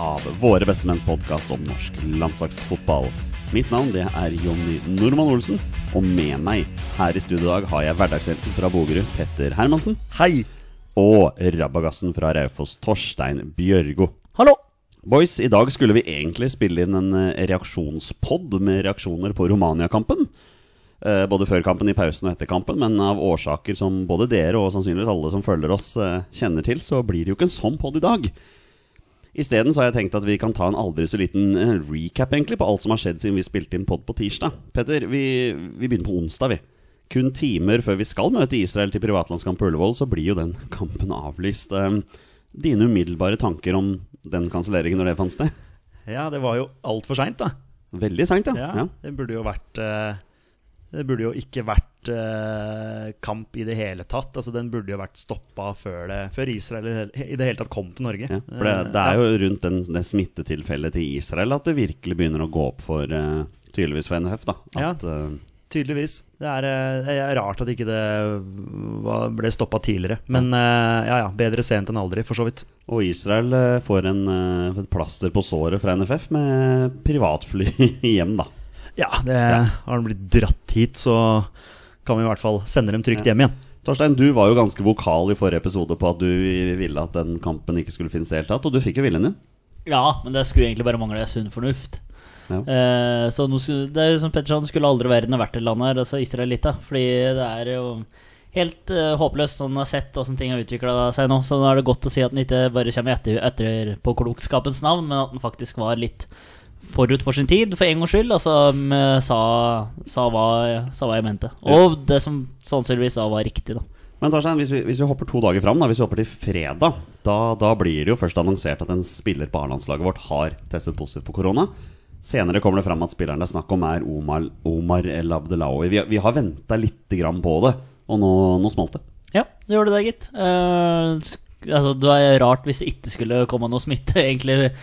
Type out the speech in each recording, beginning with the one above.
av Våre bestemenns podkast om norsk landslagsfotball. Mitt navn det er Jonny Normann Olsen, og med meg her i studio i dag har jeg hverdagshelten fra Bogerud, Petter Hermansen. Hei. Og rabagassen fra Raufoss, Torstein Bjørgo. Hallo! Boys, i dag skulle vi egentlig spille inn en eh, reaksjonspod med reaksjoner på Romania-kampen. Eh, både før kampen, i pausen og etter kampen. Men av årsaker som både dere og sannsynligvis alle som følger oss, eh, kjenner til, så blir det jo ikke en sånn pod i dag. Isteden så har jeg tenkt at vi kan ta en aldri så liten eh, recap egentlig på alt som har skjedd siden vi spilte inn pod på tirsdag. Petter, vi, vi begynner på onsdag, vi. Kun timer før vi skal møte Israel til privatlandskamp på Ullevål, så blir jo den kampen avlyst. Eh, Dine umiddelbare tanker om den kanselleringen når det fant sted? Ja, det var jo altfor seint, da. Veldig seint, ja. Ja, ja. Det burde jo vært eh, Det burde jo ikke vært eh, kamp i det hele tatt. Altså, den burde jo vært stoppa før, det, før Israel i det hele- tatt kom til Norge. Ja, for det, det er jo rundt den, det smittetilfellet til Israel at det virkelig begynner å gå opp for eh, tydeligvis for NFF. da At, ja, Tydeligvis. Det er, eh, er rart at ikke det ble stoppa tidligere. Men eh, ja, ja, bedre sent enn aldri, for så vidt. Og Israel eh, får en, eh, et plaster på såret fra NFF med privatfly hjem, da. Ja, det har de blitt dratt hit, så kan vi i hvert fall sende dem trygt hjem igjen. Torstein, du var jo ganske vokal i forrige episode på at du ville at den kampen ikke skulle finnes i det hele tatt, og du fikk jo viljen din. Ja, men det skulle egentlig bare mangle sunn fornuft. Ja. Eh, så nå skulle, det er jo som Petter sa, skulle aldri verden vært et land her, altså Israelita. Fordi det er jo helt eh, håpløst sånn har sett åssen ting har utvikla seg nå. Så nå er det godt å si at den ikke bare kommer etter, etter på klokskapens navn, men at den faktisk var litt forut for sin tid, for en gangs skyld. Altså mm, sa, sa, hva, sa hva jeg mente. Og det som sannsynligvis da var riktig, da. Men Tarstein, hvis vi, hvis vi hopper to dager fram, da, hvis vi hopper til fredag, da, da blir det jo først annonsert at en spiller på A-landslaget vårt har testet positivt på korona. Senere kommer det fram at spilleren det er snakk om, er Omar, Omar El Abdelawi. Vi, vi har venta lite grann på det, og nå, nå smalt det. Ja, det gjorde det, gitt. Uh, altså, det er rart hvis det ikke skulle komme noe smitte egentlig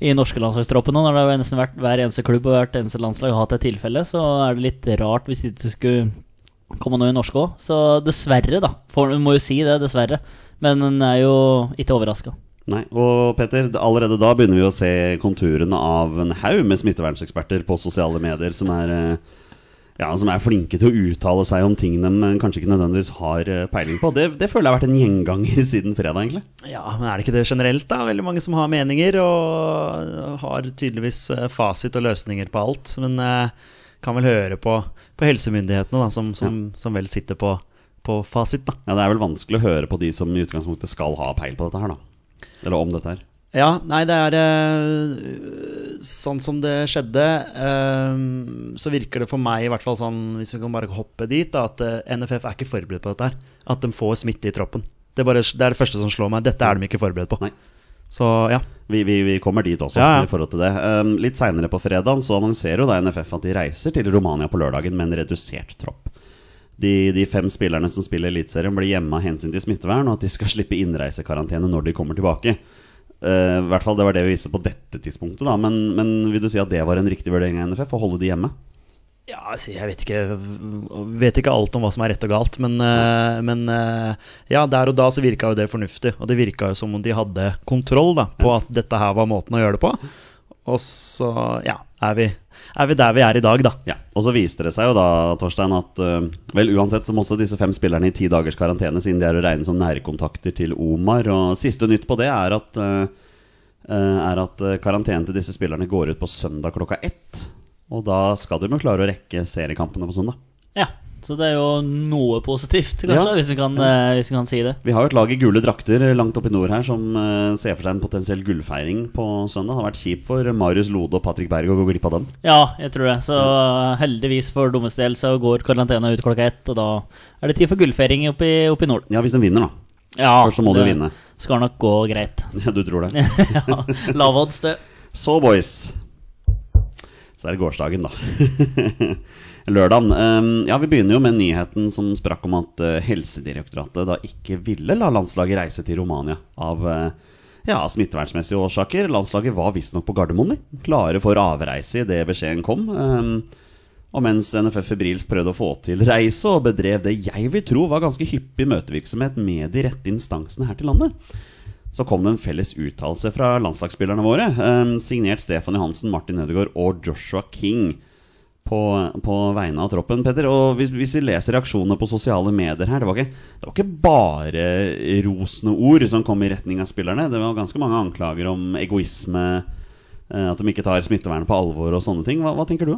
i norske landslagstroppen nå. Når det har nesten vært hver eneste klubb og hvert eneste landslag har hatt et tilfelle, så er det litt rart hvis det ikke skulle komme noe i norske òg. Så dessverre, da. For du må jo si det, dessverre. Men en er jo ikke overraska. Nei, og Peter, allerede da begynner vi å se konturene av en haug med smittevernseksperter på sosiale medier som er, eh, ja, som er flinke til å uttale seg om ting de kanskje ikke nødvendigvis har eh, peiling på. Det, det føler jeg har vært en gjenganger siden fredag, egentlig. Ja, men er det ikke det generelt, da? Veldig mange som har meninger, og har tydeligvis eh, fasit og løsninger på alt. Men eh, kan vel høre på, på helsemyndighetene, da, som, som, som vel sitter på, på fasit, da. Ja, Det er vel vanskelig å høre på de som i utgangspunktet skal ha peil på dette her, da. Eller om dette her. Ja, nei, det er eh, Sånn som det skjedde, eh, så virker det for meg, i hvert fall sånn, hvis vi kan bare hoppe dit, da, at eh, NFF er ikke forberedt på dette her. At de får smitte i troppen. Det er, bare, det er det første som slår meg. Dette er de ikke forberedt på. Nei. Så ja. Vi, vi, vi kommer dit også, Ja, ja. i forhold til det. Um, litt seinere på fredag så annonserer jo da NFF at de reiser til Romania på lørdagen med en redusert tropp. De, de fem spillerne som spiller Eliteserien, blir hjemme av hensyn til smittevern, og at de skal slippe innreisekarantene når de kommer tilbake. Eh, I hvert fall Det var det vi viste på dette tidspunktet. da Men, men vil du si at det var en riktig vurdering av NFF å holde de hjemme? Ja, altså, jeg vet ikke Vet ikke alt om hva som er rett og galt, men, eh, men eh, ja, der og da så virka jo det fornuftig. Og det virka jo som om de hadde kontroll da, på at dette her var måten å gjøre det på. Og så, ja, er vi, er vi der vi er i dag, da. Ja, Og så viste det seg jo da, Torstein, at øh, vel uansett så må også disse fem spillerne i ti dagers karantene, siden de er å regne som nærkontakter til Omar. Og siste nytt på det er at, øh, øh, er at karantenen til disse spillerne går ut på søndag klokka ett. Og da skal de jo klare å rekke seriekampene på søndag. Ja, Så det er jo noe positivt, kanskje, Ja. hvis, vi kan, eh, hvis vi kan si det. Vi har jo et lag i gule drakter langt oppe i nord her som eh, ser for seg en potensiell gullfeiring på søndag. Det har vært kjipt for Marius Lode og Patrick Berg å gå glipp av den. Ja, jeg tror det. Så eh, heldigvis for Dummes del så går karantena ut klokka ett, og da er det tid for gullfeiring oppe i, oppe i nord. Ja, hvis den vinner, da. Ja, Først så må du vinne. Skal nok gå greit. Ja, du tror det. ja, Lav odds, det. Så, boys. Så er det gårsdagen, da. Lørdagen. Ehm, ja, Vi begynner jo med nyheten som sprakk om at eh, Helsedirektoratet da ikke ville la landslaget reise til Romania av eh, ja, smittevernmessige årsaker. Landslaget var visstnok på Gardermoen, de. klare for avreise idet beskjeden kom. Ehm, og mens NFF febrilsk prøvde å få til reise og bedrev det jeg vil tro var ganske hyppig møtevirksomhet med de rette instansene her til landet, så kom det en felles uttalelse fra landslagsspillerne våre, eh, signert Stefan Johansen, Martin Ødegaard og Joshua King. På, på vegne av troppen, Petter. Og hvis, hvis vi leser reaksjonene på sosiale medier her Det var ikke, det var ikke bare rosende ord som kom i retning av spillerne. Det var ganske mange anklager om egoisme, eh, at de ikke tar smittevernet på alvor og sånne ting. Hva, hva tenker du?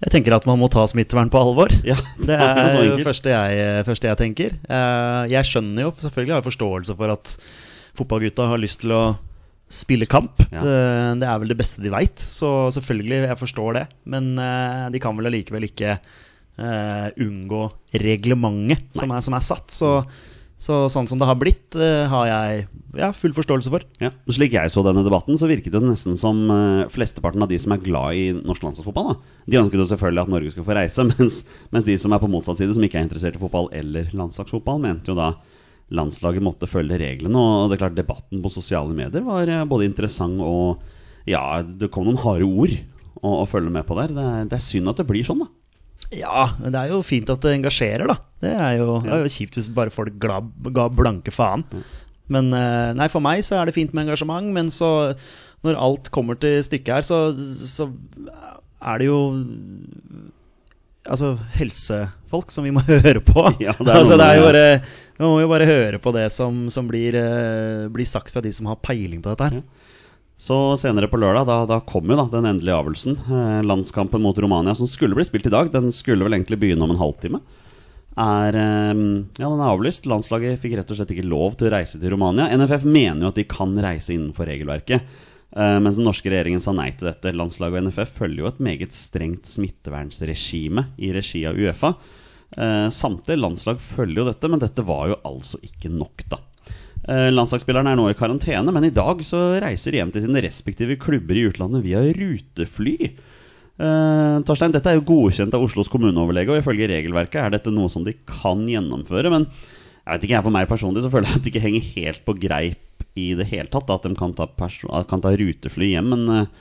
Jeg tenker at man må ta smittevern på alvor. Ja, Det er det enkelt. første jeg, første jeg tenker. Eh, Jeg skjønner jo, selvfølgelig har jeg forståelse for at fotballgutta har lyst til å spille kamp. Ja. Det er vel det beste de veit, så selvfølgelig, jeg forstår det. Men eh, de kan vel allikevel ikke eh, unngå reglementet som er, som er satt. Så, så sånn som det har blitt, eh, har jeg ja, full forståelse for. Ja, Slik jeg så denne debatten, så virket det nesten som flesteparten av de som er glad i norsk landslagsfotball, da. de ønsket jo selvfølgelig at Norge skulle få reise, mens, mens de som er på motsatt side, som ikke er interessert i fotball eller landslagsfotball, mente jo da landslaget måtte følge reglene. Og det er klart debatten på sosiale medier var eh, både interessant og Ja, det kom noen harde ord å, å følge med på der. Det er, det er synd at det blir sånn, da. Ja, men det er jo fint at det engasjerer, da. Det er jo, det er jo kjipt hvis bare folk ga, ga blanke faen. Men eh, nei, for meg så er det fint med engasjement, men så når alt kommer til stykket her, så, så er det jo Altså helsefolk som vi må høre på. Ja, det er altså, det er jo bare, Man må jo bare høre på det som, som blir, eh, blir sagt fra de som har peiling på dette her. Så senere på lørdag, da, da kom jo da den endelige avgjørelsen. Eh, landskampen mot Romania, som skulle bli spilt i dag, den skulle vel egentlig begynne om en halvtime. Er, eh, ja, den er avlyst. Landslaget fikk rett og slett ikke lov til å reise til Romania. NFF mener jo at de kan reise innenfor regelverket, eh, mens den norske regjeringen sa nei til dette. Landslaget og NFF følger jo et meget strengt smittevernsregime i regi av Uefa. Eh, samtlige landslag følger jo dette, men dette var jo altså ikke nok, da. Eh, Landslagsspillerne er nå i karantene, men i dag så reiser de hjem til sine respektive klubber i utlandet via rutefly. Eh, Torstein, dette er jo godkjent av Oslos kommuneoverlege, og ifølge regelverket er dette noe som de kan gjennomføre. Men jeg vet ikke, jeg for meg personlig så føler jeg at det ikke henger helt på greip i det hele tatt, da, at de kan ta, kan ta rutefly hjem. Men eh,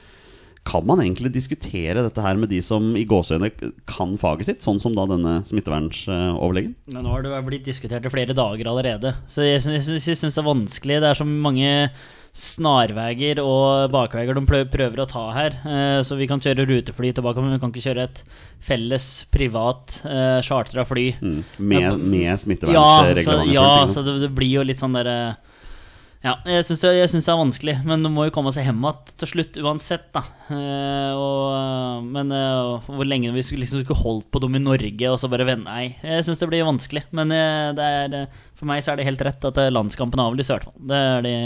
kan man egentlig diskutere dette her med de som i gåseøyne kan faget sitt, sånn som da denne smittevernsoverlegen? Men nå har det blitt diskutert i flere dager allerede. Så jeg syns, det er vanskelig. Det er så mange snarveier og bakveier de prøver å ta her. Eh, Så vi kan kjøre rutefly tilbake, men vi kan ikke kjøre et felles privat uh, chartra fly. Mm. Med, med smittevernreglementet? Ja, så, ja, sant? så det, det blir jo litt sånn derre ja, jeg syns det, det er vanskelig, men du må jo komme seg hjem igjen til slutt uansett. da Eh, og, Men og, hvor lenge vi liksom skulle holdt på dem i Norge og så bare vende Nei, jeg syns det blir vanskelig. Men eh, det er, eh, for meg så er det helt rett at eh, landskampen er avlyst, i hvert fall. Det er det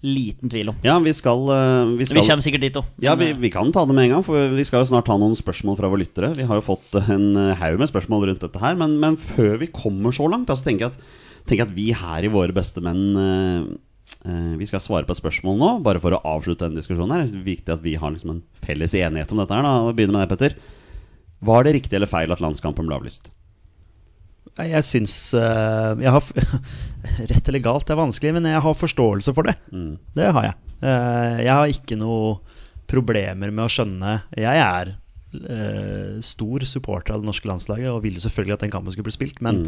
liten tvil om. Ja, vi skal, eh, vi skal Vi kommer sikkert dit òg. Ja, vi, vi kan ta det med en gang, for vi skal jo snart ta noen spørsmål fra våre lyttere. Vi har jo fått en eh, haug med spørsmål rundt dette her, men, men før vi kommer så langt, så tenker jeg at, tenker at vi her i Våre beste menn eh, eh, Vi skal svare på et spørsmål nå, bare for å avslutte denne diskusjonen her. Det er viktig at vi har liksom en felles enighet om dette her. da og Begynne med deg, Petter. Var det riktig eller feil at landskampen ble avlyst? Jeg syns eh, jeg har, Rett eller galt er vanskelig, men jeg har forståelse for det. Mm. Det har jeg. Eh, jeg har ikke noe problemer med å skjønne Jeg er eh, stor supporter av det norske landslaget og ville selvfølgelig at den kampen skulle bli spilt, men,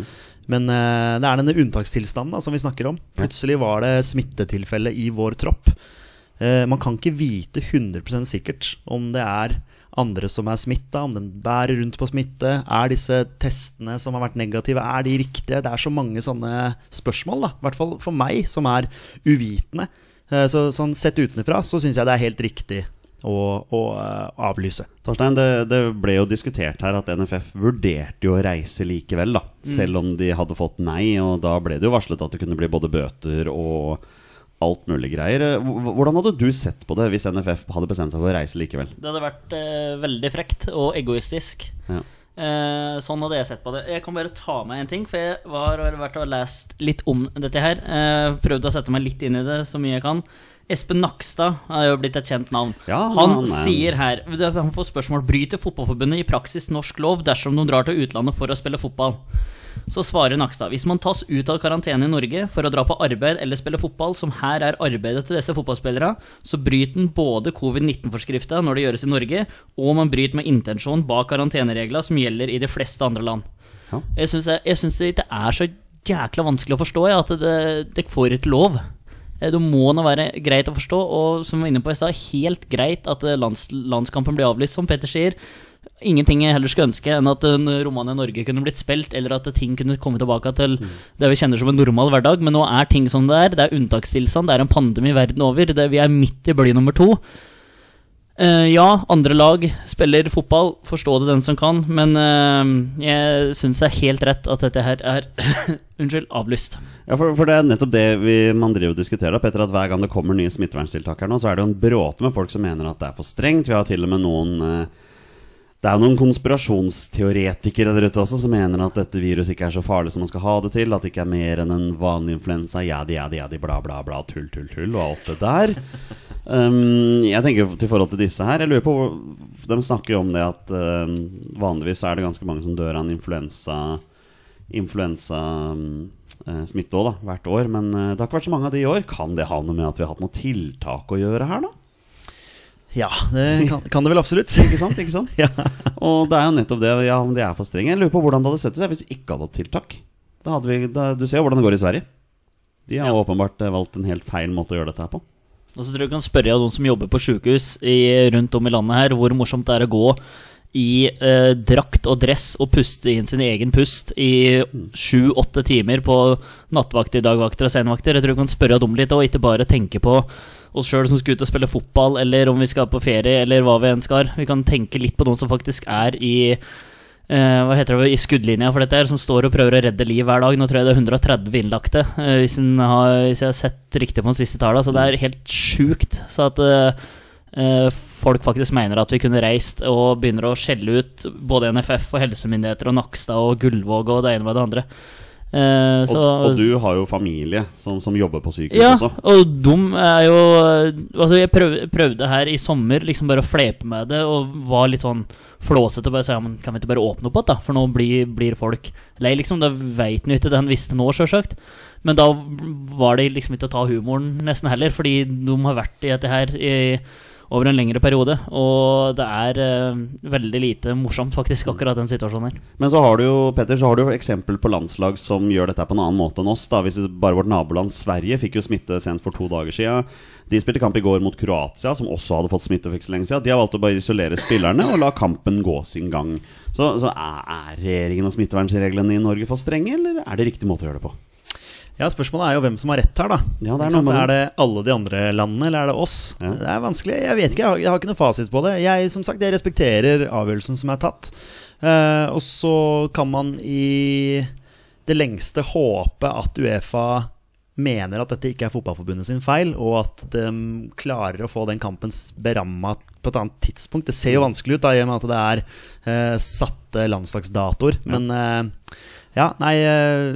men eh, det er denne unntakstilstanden da, som vi snakker om. Plutselig var det smittetilfelle i vår tropp. Eh, man kan ikke vite 100% sikkert om det er andre som er smitta, om den bærer rundt på smitte. Er disse testene som har vært negative, er de riktige? Det er så mange sånne spørsmål, da. I hvert fall for meg, som er uvitende. Eh, Så sånn sett utenfra så syns jeg det er helt riktig å, å eh, avlyse. Torstein, det, det ble jo diskutert her at NFF vurderte jo å reise likevel, da. Selv om de hadde fått nei, og da ble det jo varslet at det kunne bli både bøter og alt mulig greier. Hvordan hadde du sett på det hvis NFF hadde bestemt seg for å reise likevel? Det hadde vært eh, veldig frekt og egoistisk. Ja. Eh, sånn hadde jeg sett på det. Jeg kan bare ta med en ting, for jeg var, har vært og lest litt om dette her. Eh, prøvd å sette meg litt inn i det så mye jeg kan. Espen Nakstad er jo blitt et kjent navn. Ja, han han er- sier her Han får spørsmål Bryter Fotballforbundet i praksis norsk lov dersom de drar til utlandet for å spille fotball. Så svarer Nakstad hvis man tas ut av karantene i Norge for å dra på arbeid eller spille fotball, som her er arbeidet til disse fotballspillere, så bryter den både covid-19-forskrifta når det gjøres i Norge, og man bryter med intensjonen bak karanteneregler som gjelder i de fleste andre land. Ja. Jeg syns jeg syns det ikke er så jækla vanskelig å forstå, jeg, at det, det får ikke lov. Eh, Det må nå være greit å forstå, og som vi var inne på i stad, helt greit at eh, lands, landskampen blir avlyst, som Petter sier. Ingenting jeg heller skulle ønske enn at en Romania-Norge kunne blitt spilt, eller at ting kunne komme tilbake til det vi kjenner som en normal hverdag. Men nå er ting som det er. Det er unntakstilstand, det er en pandemi verden over. Det, vi er midt i bølge nummer to. Eh, ja, andre lag spiller fotball, forstå det den som kan, men eh, jeg syns det er helt rett at dette her er Unnskyld, avlyst. Ja, for, for det er nettopp det vi, man driver og diskuterer. da, Petter, at Hver gang det kommer nye smitteverntiltak her nå, så er det jo en bråte med folk som mener at det er for strengt. Vi har til og med noen eh, Det er jo noen konspirasjonsteoretikere der ute også som mener at dette viruset ikke er så farlig som man skal ha det til. At det ikke er mer enn en vanlig influensa. Jadi, jadi, jadi, bla, bla, bla, tull, tull, tull og alt det der. Um, jeg tenker til forhold til disse her Jeg lurer på De snakker jo om det at um, vanligvis er det ganske mange som dør av en influensa influensasmitte òg, hvert år. Men eh, det har ikke vært så mange av de i år. Kan det ha noe med at vi har hatt noe tiltak å gjøre her, da? Ja, det kan, kan det vel absolutt. Ikke sant? ikke sant? ja. Og det er jo nettopp det. Ja, om de er for strenge. Jeg lurer på hvordan det hadde sett ut hvis vi ikke hadde hatt tiltak. Da hadde vi, da, du ser jo hvordan det går i Sverige. De har Ja. åpenbart eh, valgt en helt feil måte å gjøre dette her på. Og så tror jeg du kan spørre av noen som jobber på sjukehus rundt om i landet her, hvor morsomt det er å gå i eh, drakt og dress og puste inn sin egen pust i sju-åtte timer på nattvakter, dagvakter og senvakter. Jeg tror du kan spørre dem litt, og ikke bare tenke på oss sjøl som skal ut og spille fotball, eller om vi skal på ferie, eller hva vi enn skal. Vi kan tenke litt på noen som faktisk er i Uh, hva heter det, i skuddlinja for dette her, som står og prøver å redde liv hver dag. Nå tror jeg det er 130 innlagte, uh, hvis, har, hvis jeg har sett riktig på de siste tallene. Så det er helt sjukt. Så at eh, folk faktisk mener at vi kunne reist og begynner å skjelle ut både NFF og helsemyndigheter og Nakstad og Gullvåg og det ene med det andre. Eh, så, Og, og du har jo familie som, som jobber på sykehus ja, også. og dum er jo Altså, jeg prøv, prøvde her i sommer liksom bare å flepe med det og var litt sånn flåsete og bare sa ja, men kan vi ikke bare åpne opp igjen, da? For nå blir, blir folk lei, liksom. Da veit han jo ikke det han visste nå, sjølsagt. Men da var det liksom ikke å ta humoren nesten heller, fordi de har vært i dette her i over en lengre periode. Og det er eh, veldig lite morsomt, faktisk, akkurat den situasjonen her. Men så har du jo Petter, så har du jo eksempel på landslag som gjør dette på en annen måte enn oss. da Hvis Bare vårt naboland Sverige fikk jo smitte sent for to dager siden. De spilte kamp i går mot Kroatia, som også hadde fått smitte for ikke så lenge siden. De har valgt å bare isolere spillerne og la kampen gå sin gang. Så, så er, er regjeringen og smittevernreglene i Norge for strenge, eller er det riktig måte å gjøre det på? Ja, Spørsmålet er jo hvem som har rett her, da. Ja, det er noe med er det alle de andre landene, eller er det oss? Ja. Det er vanskelig. Jeg vet ikke, jeg har, jeg har ikke noe fasit på det. Jeg som sagt, jeg respekterer avgjørelsen som er tatt. Eh, og så kan man i det lengste håpe at Uefa mener at dette ikke er fotballforbundet sin feil, og at de klarer å få den kampen beramma på et annet tidspunkt. Det ser jo vanskelig ut, da, i og med at det er eh, satte landslagsdatoer. Men eh, ja, nei eh,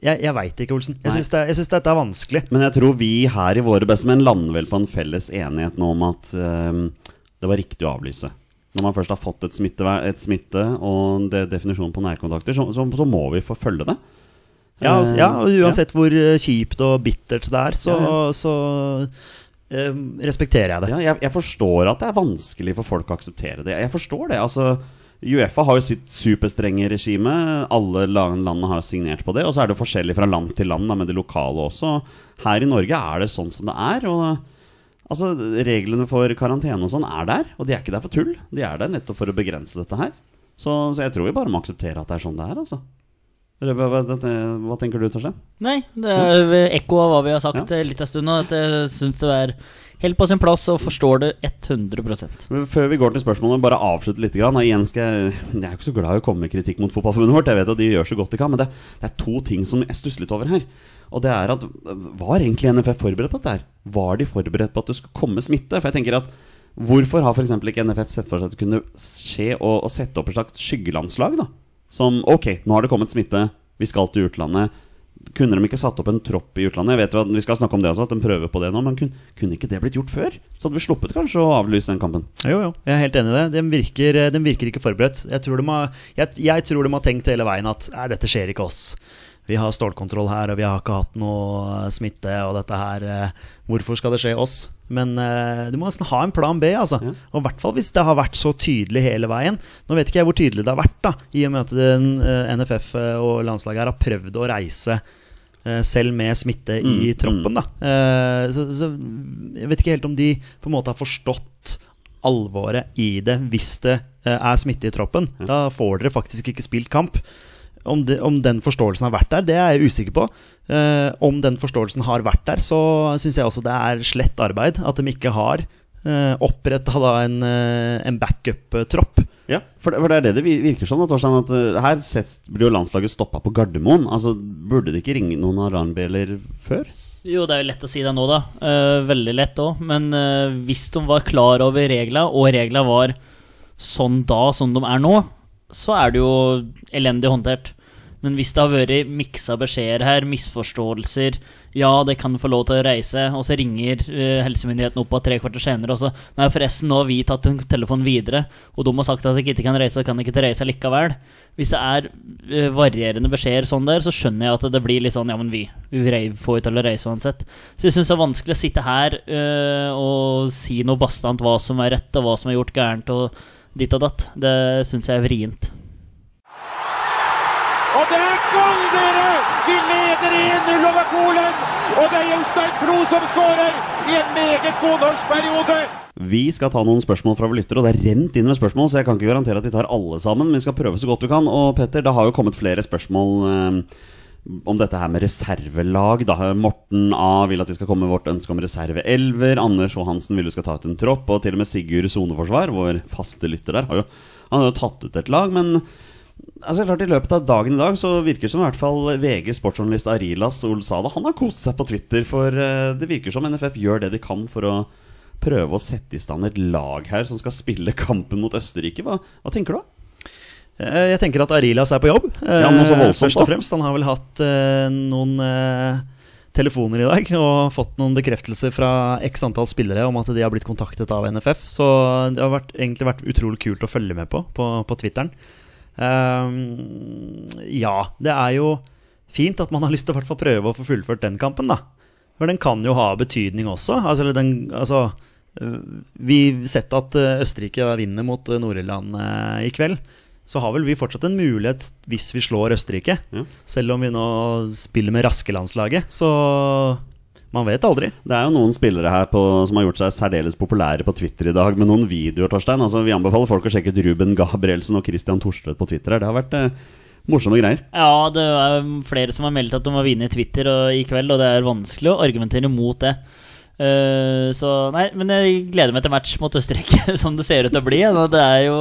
Jeg, jeg veit ikke, Olsen. Jeg syns, det, jeg syns dette er vanskelig. Men jeg tror vi her i våre bestemenn lander vel på en felles enighet nå om at um, det var riktig å avlyse. Når man først har fått et, smittevær, et smitte og det definisjonen på nærkontakter, så, så, så må vi forfølge det. Ja, altså, Eh, ja og Uansett hvor eh, kjipt og bittert det er, så, Ja, så um, respekterer jeg det. Ja, jeg, jeg forstår at det er vanskelig for folk å akseptere det. Jeg forstår det. altså Uefa har jo sitt superstrenge regime. Alle landene har signert på det. Og så er det forskjellig fra land til land da, med det lokale også. Her i Norge er det sånn som det er. Og altså, Reglene for karantene og sånn er der, og de er ikke der for tull. De er der nettopp for å begrense dette her. Så, så jeg tror vi bare må akseptere at det er sånn det er. altså Hva, hva, hva tenker du, Torstein? Nei, det er ekko av hva vi har sagt Ja. litt av stund nå. At jeg syns det er helt på sin plass og forstår det 100 Men Før vi går til spørsmålene, bare avslutte litt. Grann. Igjen skal jeg, jeg er ikke så glad i å komme med kritikk mot Fotballforbundet vårt. Jeg vet at de gjør så godt de kan, men det, det er to ting som jeg stusser litt over her. Og det er at Var egentlig NFF forberedt på dette? her? Var de forberedt på at det skulle komme smitte? For jeg tenker at Hvorfor har f.eks. ikke NFF sett for seg at det kunne skje å sette opp et slags skyggelandslag? da Som ok, nå har det kommet smitte, vi skal til utlandet. Kunne de ikke satt opp en tropp i utlandet? Jeg vet jo at Vi skal snakke om det også, at de prøver på det nå. Men kunne, kunne ikke det blitt gjort før? Så hadde vi sluppet kanskje å avlyse den kampen. Jo, jo, jeg er helt enig i det. Den virker, de virker ikke forberedt. Jeg tror, de har, jeg, jeg tror de har tenkt hele veien at dette skjer ikke oss. Vi har stålkontroll her, og vi har ikke hatt noe smitte, og dette her eh, Hvorfor skal det skje oss? Men uh, du må nesten ha en plan B, altså. Ja. Og i hvert fall hvis det har vært så tydelig hele veien. Nå vet ikke jeg hvor tydelig det har vært, da, i og med at den, uh, NFF og landslaget her har prøvd å reise uh, selv med smitte i Mm, troppen, da. Eh, så, så jeg vet ikke helt om de på en måte har forstått alvoret i det hvis det eh, er smitte i troppen. Da får dere faktisk ikke spilt kamp. Om, de, om den forståelsen har vært der, det er jeg usikker på. Eh, om den forståelsen har vært der, så syns jeg også det er slett arbeid. At de ikke har eh, oppretta en, uh, en backup-tropp. Ja, for det, for det er det det virker som. Da, Torstein, at uh, Her sett, blir jo landslaget stoppa på Gardermoen. Altså, Burde det ikke ringe noen alarmbjeller før? Jo, det er jo lett å si det nå, da. Eh, veldig lett òg. Men eh, hvis de var klar over regla, og regla var sånn da som de er nå, så er det jo elendig håndtert. Men hvis det har vært miksa beskjeder her, misforståelser Ja, det kan få lov til å reise, og så ringer eh, helsemyndighetene opp tre kvarter senere og så Nei, forresten, nå har vi tatt en telefon videre, og de har sagt at jeg ikke kan reise, og kan ikke reise likevel. Hvis det er eh, varierende beskjeder sånn der, så skjønner jeg at det blir litt sånn Ja, men vi, vi får jo til å reise uansett. Så jeg syns det er vanskelig å sitte her eh, og si noe bastant hva som er rett, og hva som er gjort gærent, og ditt og datt. Det syns jeg er vrient. Og det er gull, dere! Vi leder 1-0 over Polen! Og det er Jostein Flo som skårer i en meget god norsk periode! Vi skal ta noen spørsmål fra våre lyttere, og det er rent inn med spørsmål, så jeg kan ikke garantere at vi tar alle sammen, men vi skal prøve så godt vi kan. Og Petter, det har jo kommet flere spørsmål eh, om dette her med reservelag. Da. Morten A vil at vi skal komme med vårt ønske om reserveelver. Anders og Hansen vil vi skal ta ut en tropp, og til og med Sigurd Soneforsvar, vår faste lytter der, har jo, han har jo tatt ut et lag, men Altså klart I løpet av dagen i dag så virker det som i hvert fall VG sportsjournalist Arilas Olsada Han har kost seg på Twitter, for eh, det virker som NFF gjør det de kan for å prøve å sette i stand et lag her som skal spille kampen mot Østerrike. Hva, hva tenker du? Eh, Jeg tenker at Arilas er på jobb. Ja, noe så eh, voldsomt, Først og fremst. Han har vel hatt eh, noen telefoner i dag og fått noen bekreftelser fra x antall spillere om at de har blitt kontaktet av NFF. Så det har vært, egentlig vært utrolig kult å følge med på på, på Twitteren. Um, ja, det er jo fint at man har lyst til å prøve å få fullført den kampen, da. For den kan jo ha betydning også. Altså, den, altså vi har sett at Østerrike vinner mot Nord-Irland i kveld. Så har vel vi fortsatt en mulighet hvis vi slår Østerrike. Ja. Selv om vi nå spiller med raskelandslaget. Så man vet aldri. Det er jo noen spillere her på, som har gjort seg særdeles populære på Twitter i dag med noen videoer. Torstein Altså Vi anbefaler folk å sjekke ut Ruben Gabrielsen og Christian Thorstvedt på Twitter. Det har vært eh, morsomme greier. Ja, det er flere som har meldt at de har vunnet Twitter og, i kveld, og det er vanskelig å argumentere mot det. Uh, så nei, men jeg gleder meg til match mot Østerrike, som det ser ut til å bli. og Det er jo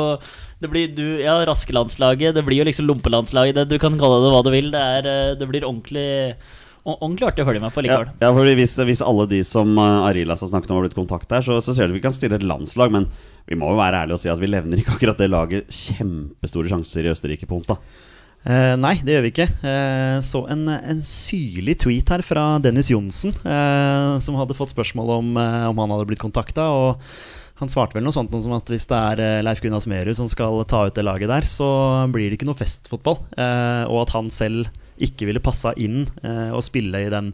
det blir du, ja, Raskelandslaget, det blir jo liksom lompelandslaget. Det, du kan kalle det hva du vil. Det, er, eh, det blir ordentlig ord- Ordentlig artig å følge med på likevel. ja fordi hvis, hvis alle de som uh, Arilas har snakket om, har blitt kontaktet her, så, så ser du at vi kan stille et landslag. Men vi må jo være ærlige og si at vi levner ikke akkurat det laget kjempestore sjanser i Østerrike på onsdag. Eh, nei, det gjør vi ikke. Eh, så en, en syrlig tweet her fra Dennis Johnsen, eh, som hadde fått spørsmål om, eh, om han hadde blitt kontakta. Og han svarte vel noe sånt noe som at hvis det er eh, Leif Gunnar Smerud som skal ta ut det laget der, så blir det ikke noe festfotball. Eh, og at han selv ikke ville passa inn eh, og spille i den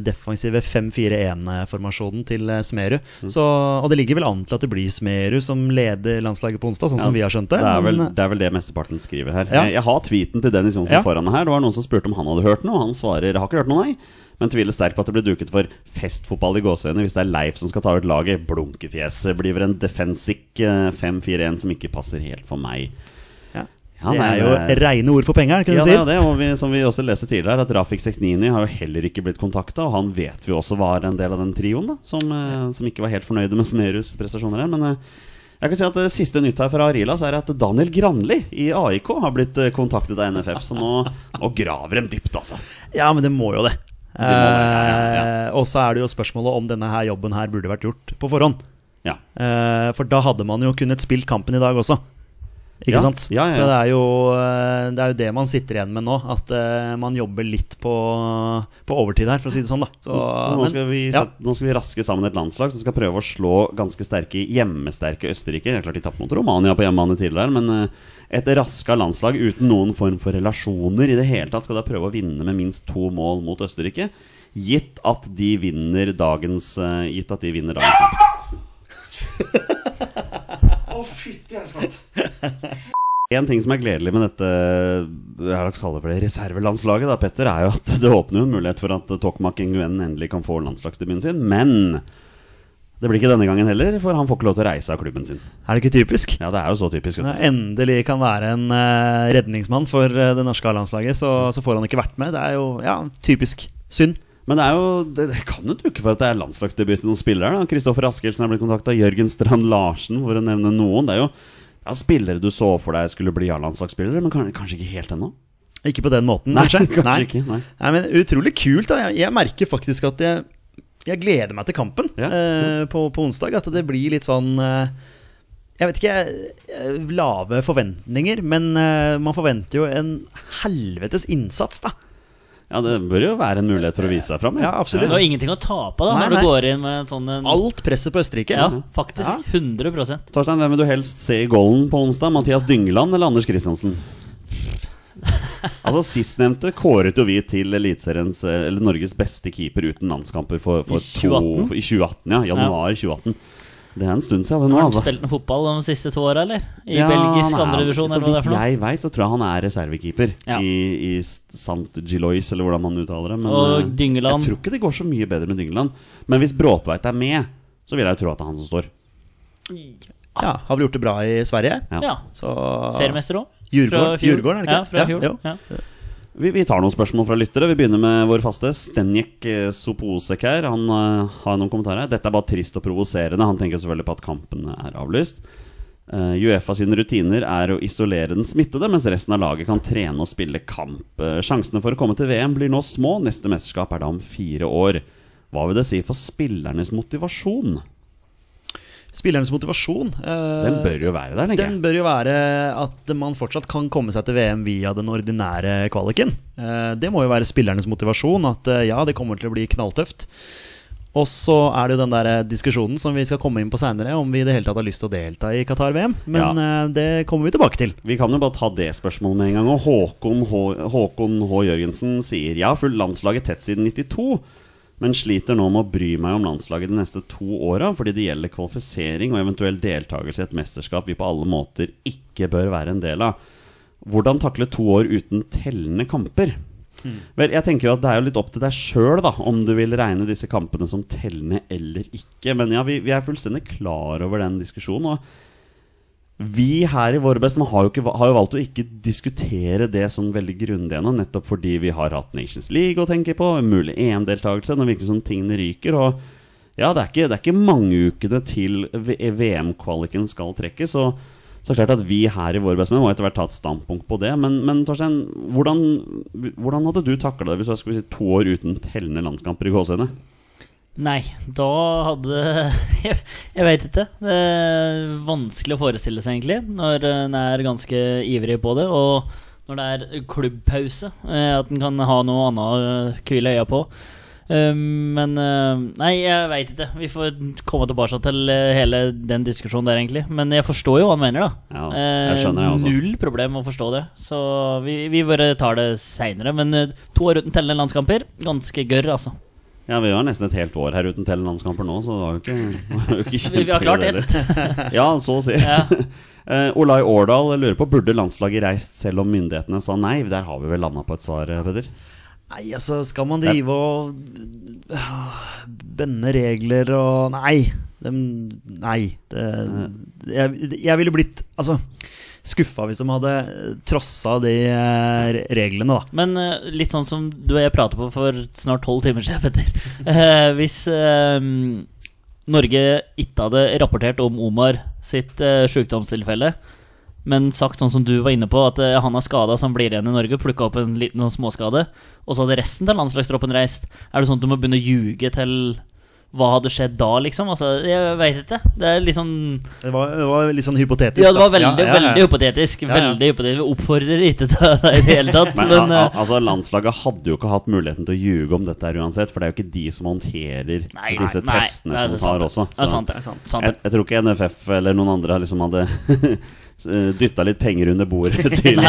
defensive 5-4-1-formasjonen til Smerud. Så, og det ligger vel an til at det blir Smerud som leder landslaget på onsdag, sånn som vi har skjønt det. Det er vel det, er vel det mesteparten skriver her. Ja. Jeg, har tweeten til Dennis Johnsen Ja. foran meg her. Det var noen som spurte om han hadde hørt noe. Han svarer 'har ikke hørt noe', nei. Men tviler sterkt på at det blir duket for festfotball i gåseøyne hvis det er Leif som skal ta ut laget. Blunkefjeset blir vel en defensic eh, 5-4-1 som ikke passer helt for meg. Ja. Det er jo reine ord for penger, kunne Ja, du si. Ja, det, og vi, som vi også leste tidligere, at Rafik Seknini har jo heller ikke blitt kontakta. Og han vet vi også var en del av den trioen, da, som, eh, som ikke var helt fornøyde med Smerus prestasjoner her. Men eh, jeg kan si at det siste nytt her fra Arilas er at Daniel Granli i AIK har blitt eh, kontaktet av NFF. Så nå, nå graver de dypt, altså. Ja, men det må jo det. Eh, og så er det jo spørsmålet om denne her jobben her burde vært gjort på forhånd. Ja. Eh, for da hadde man jo kunnet spilt kampen i dag også. Ikke Ja, sant? ja, ja, ja. Så det er, jo, eh, det er jo det man sitter igjen med nå. At uh, man jobber litt på, på overtid her, for å si det sånn. da så, nå, men- skal vi, ja. nå skal vi raske sammen et landslag som skal prøve å slå ganske sterke hjemmesterke Østerrike. Det er klart De tapte mot Romania på hjemmebane tidligere, men uh, et raska landslag uten noen form for relasjoner i det hele tatt skal da prøve å vinne med minst to mål mot Østerrike. Gitt at de vinner dagens uh, Gitt at de vinner dagens kamp. En ting som er gledelig med dette jeg har kalt det for det reservelandslaget, da, Petter, er jo at det åpner jo en mulighet for at Tokmak Nguyen endelig kan få landslagsdebuten sin. Men det blir ikke denne gangen heller, for han får ikke lov til å reise av klubben sin. Er det ikke typisk? Ja, det er jo så typisk. Når jeg endelig kan være en eh, redningsmann for eh, det norske A-landslaget, så, så får han ikke vært med. Det er jo ja, typisk synd. Men det, er jo, det, det kan jo dukke for at det er landslagsdebut til noen spillere. da. Kristoffer Askelsen er blitt kontakta, Jørgen Strand Larsen, for å nevne noen. Det er jo ja, spillere du så for deg skulle bli A-landslagsspillere, men kanskje ikke helt ennå? Ikke på den måten, Nei, kanskje. kanskje ikke, nei. Nei, men Utrolig kult. da Jeg, jeg merker faktisk at jeg, jeg gleder meg til kampen Ja. eh, på, på onsdag. At det blir litt sånn eh, Jeg vet ikke eh, Lave forventninger, men eh, man forventer jo en helvetes innsats, da. Ja, det bør jo være en mulighet for å vise seg fram. Ja, absolutt. Du har ingenting å tape da Nei, når nei. du går inn med sånn en, Alt presset på Østerrike. Ja, faktisk. 100 Torstein, hvem vil du helst se i golden på onsdag? Mathias Dyngeland eller Anders Christiansen? Altså Sistnevnte kåret jo vi til Eliteseriens eh, Eller Norges beste keeper uten landskamper for, for I 2018? To, for, I 2018, ja. Januar 2018. Det er en stund siden, det nå, Har han altså. spilt noe fotball de siste to åra, eller? I Ja, belgisk andredivisjon, eller hva det er for Så vidt jeg veit, så tror jeg han er reservekeeper Ja. i, i Sant Gilois, eller hvordan man uttaler det. Men Og eh, Dyngeland. jeg tror ikke det går så mye bedre med Dyngeland. Men hvis Bråtveit er med, så vil jeg jo tro at det er han som står. Ja, Har vel gjort det bra i Sverige. Ja. Ja. Så Seriemester òg. Jurgården, Djurgården, er det ikke? Ja, fra fjor. Ja. Ja. Vi, vi tar noen spørsmål fra lyttere. Vi begynner med vår faste Stenjek eh, Soposek her. Han uh, har noen kommentarer. Dette er bare trist og provoserende. Han tenker selvfølgelig på at kampen er avlyst. Uh, Uefa sine rutiner er å isolere den smittede, mens resten av laget kan trene og spille kamp. Uh, sjansene for å komme til VM blir nå små. Neste mesterskap er da om fire år. Hva vil det si for spillernes motivasjon? Spillernes motivasjon eh, Den bør jo være der, tenker Den bør jo være at man fortsatt kan komme seg til VM via den ordinære kvaliken. Eh, Det må jo være spillernes motivasjon. At eh, ja, det kommer til å bli knalltøft. Og så er det jo den der diskusjonen som vi skal komme inn på seinere, om vi i det hele tatt har lyst til å delta i Qatar-VM. Men ja. det kommer vi tilbake til. Vi kan jo bare ta det spørsmålet med en gang. Og Håkon H. Håkon H. Jørgensen sier ja, fulgt landslaget tett siden 92, men sliter nå med å bry meg om landslaget de neste to åra, fordi det gjelder kvalifisering og eventuell deltakelse i et mesterskap vi på alle måter ikke bør være en del av. Hvordan takle to år uten tellende kamper? Vel, jeg tenker jo at Det er jo litt opp til deg sjøl om du vil regne disse kampene som tellende eller ikke. Men ja, vi, vi er fullstendig klar over den diskusjonen. Og vi her i Våre Best har jo, har jo valgt å ikke diskutere det sånn veldig grundig ennå, nettopp fordi vi har hatt Nations League å tenke på, mulig EM-deltakelse, når det som tingene ryker. Og ja, det er ikke, det er ikke mange ukene til VM-kvaliken skal trekkes. Så, så klart at vi her i Våre Best må etter hvert ta et standpunkt på det. Men, men Torstein, hvordan, hvordan hadde du takla det hvis du skulle si to år uten tellende landskamper i gåseøyne? Nei, da hadde Jeg, jeg veit ikke. Det er vanskelig å forestille seg, egentlig, når en er ganske ivrig på det. Og når det er klubbpause, eh, at en kan ha noe annet å hvile øya på. Um, Men eh, Nei, jeg veit ikke. Vi får komme tilbake til eh, hele den diskusjonen der, egentlig. Men jeg forstår jo hva han mener, da. Ja, jeg skjønner det også. Null problem å forstå det. Så vi, vi bare tar det seinere. Men eh, to år uten tellende landskamper, ganske gørr, altså. Ja, vi har nesten et helt år her uten tellende landskamper nå, så det var jo ikke, var jo ikke Vi, vi har klart ett. Ja, så å si. Ja. Uh, Olai Årdal lurer på Burde landslaget reist selv om myndighetene sa nei. Der har vi vel landa på et svar, eh, Peder? Nei, altså, skal man drive og øh, bende regler og Nei. dem- Nei. Det, jeg, jeg ville blitt altså, skuffa hvis de hadde trossa de eh, reglene, da. Men eh, litt sånn som du og jeg pratet på for snart tolv timer siden, Petter. Eh, hvis eh, Norge ikke hadde rapportert om Omar sitt uh, sykdomstilfelle, men sagt sånn som du var inne på, at uh, han er skada så han blir igjen i Norge, plukka opp en liten sånn småskade, og så hadde resten av landslagstroppen reist, er det sånn at du må begynne å ljuge til hva hadde skjedd da, liksom? Altså, jeg veit ikke. Det er litt sånn Det var, det var litt sånn hypotetisk. Ja, det var veldig, Ja, ja, veldig hypotetisk. Veldig hypotetisk. Vi oppfordrer ikke til det i det hele tatt. Men, Men, eh, altså Landslaget hadde jo ikke hatt muligheten til å ljuge om dette her uansett, for det er jo ikke de som håndterer Nei, disse nei, testene nei, som tar også. også. det er sant, det er sant, sant. jeg, jeg tror ikke NFF eller noen andre liksom hadde dytta litt penger under bordet til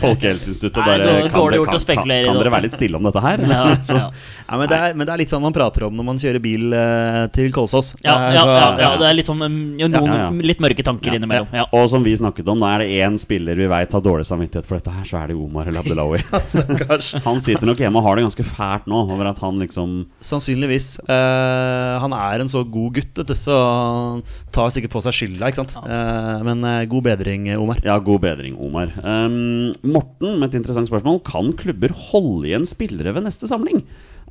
Folkehelseinstituttet. og Bare, Nei, kan, det, kan, kan, kan dere være litt stille om dette her? ja, ja. Ja, men, det er, men det er litt sånn man prater om når man kjører bil eh, til Kolsås. Ja, er ja, ja, ja, det er litt sånn um, noen Ja, ja, ja. litt mørke tanker innimellom. Ja. Og som vi snakket om, da er det én spiller vi veit har dårlig samvittighet for dette her, så er det Omar El Abdelawi. Han sitter nok hjemme og har det ganske fælt nå over at han liksom Sannsynligvis. Uh, han er en så god gutt, vet du, så han tar sikkert på seg skylda, ikke sant. Uh, men uh, god bedring, Omar. Ja, god bedring, Omar. Um, Morten med et interessant spørsmål. Kan klubber holde igjen spillere ved neste samling?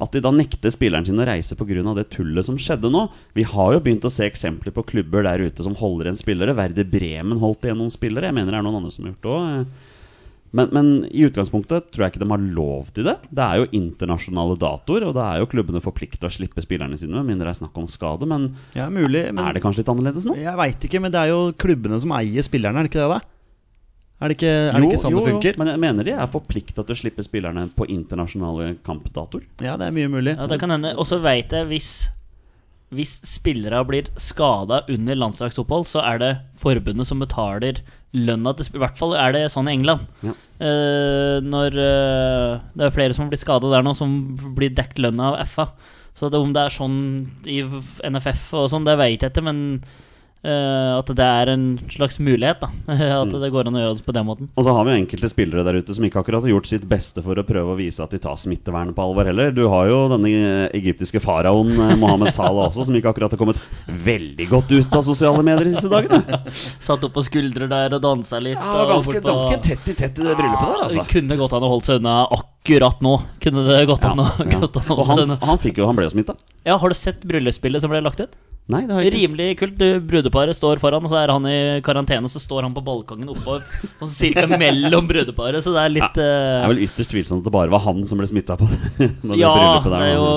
At de da nekter spilleren sin å reise pga. det tullet som skjedde nå? Vi har jo begynt å se eksempler på klubber der ute som holder igjen spillere. Verde Bremen holdt igjen noen spillere. Jeg mener det er noen andre som har gjort det òg. Men, men i utgangspunktet tror jeg ikke de har lov til det. Det er jo internasjonale datoer, og da er jo klubbene forplikta å slippe spillerne sine, med mindre det er snakk om skade. Men Ja, mulig. Men er det kanskje litt annerledes nå? jeg veit ikke, men det er jo klubbene som eier spillerne, er det ikke det, da? Er det ikke, er det ikke sånn det funker? men jeg mener de er forplikta til å slippe spillerne på internasjonale kampdatoer. Ja, det er mye mulig. Ja, det kan hende. Og så veit jeg hvis hvis spillere blir skada under landslagsopphold, så er det forbundet som betaler lønna til. I hvert fall er det sånn i England. Ja. Uh, når uh, Det er flere som blir skada der nå, som blir dekket lønna av FA. Så det, om det er sånn i NFF og sånn, det veit jeg ikke, men eh, at det er en slags mulighet, da. At det går an å gjøre det på den måten. Og så har vi jo enkelte spillere der ute som ikke akkurat har gjort sitt beste for å prøve å vise at de tar smittevernet på alvor heller. Du har jo denne egyptiske faraoen eh, Mohammed Salah også, som ikke akkurat har kommet veldig godt ut av sosiale medier disse dagene. Satt opp på skuldre der og dansa litt. Ja, ganske, ganske tett i tett i det bryllupet der, altså. Kunne godt an å holde seg unna akkurat nå. Kunne det gått an å, Ja, å Og han, unna. han, jo, han ble jo smitta. Ja, Har du sett bryllupsbildet som ble lagt ut? Nei, det har jeg ikke. Rimelig kult. Brudeparet står foran, og så er han i karantene, og så står han på balkongen oppå sånn cirka mellom brudeparet, så det er litt Det eh, er vel ytterst tvilsomt at det bare var han som ble smitta på det, Ja, det er jo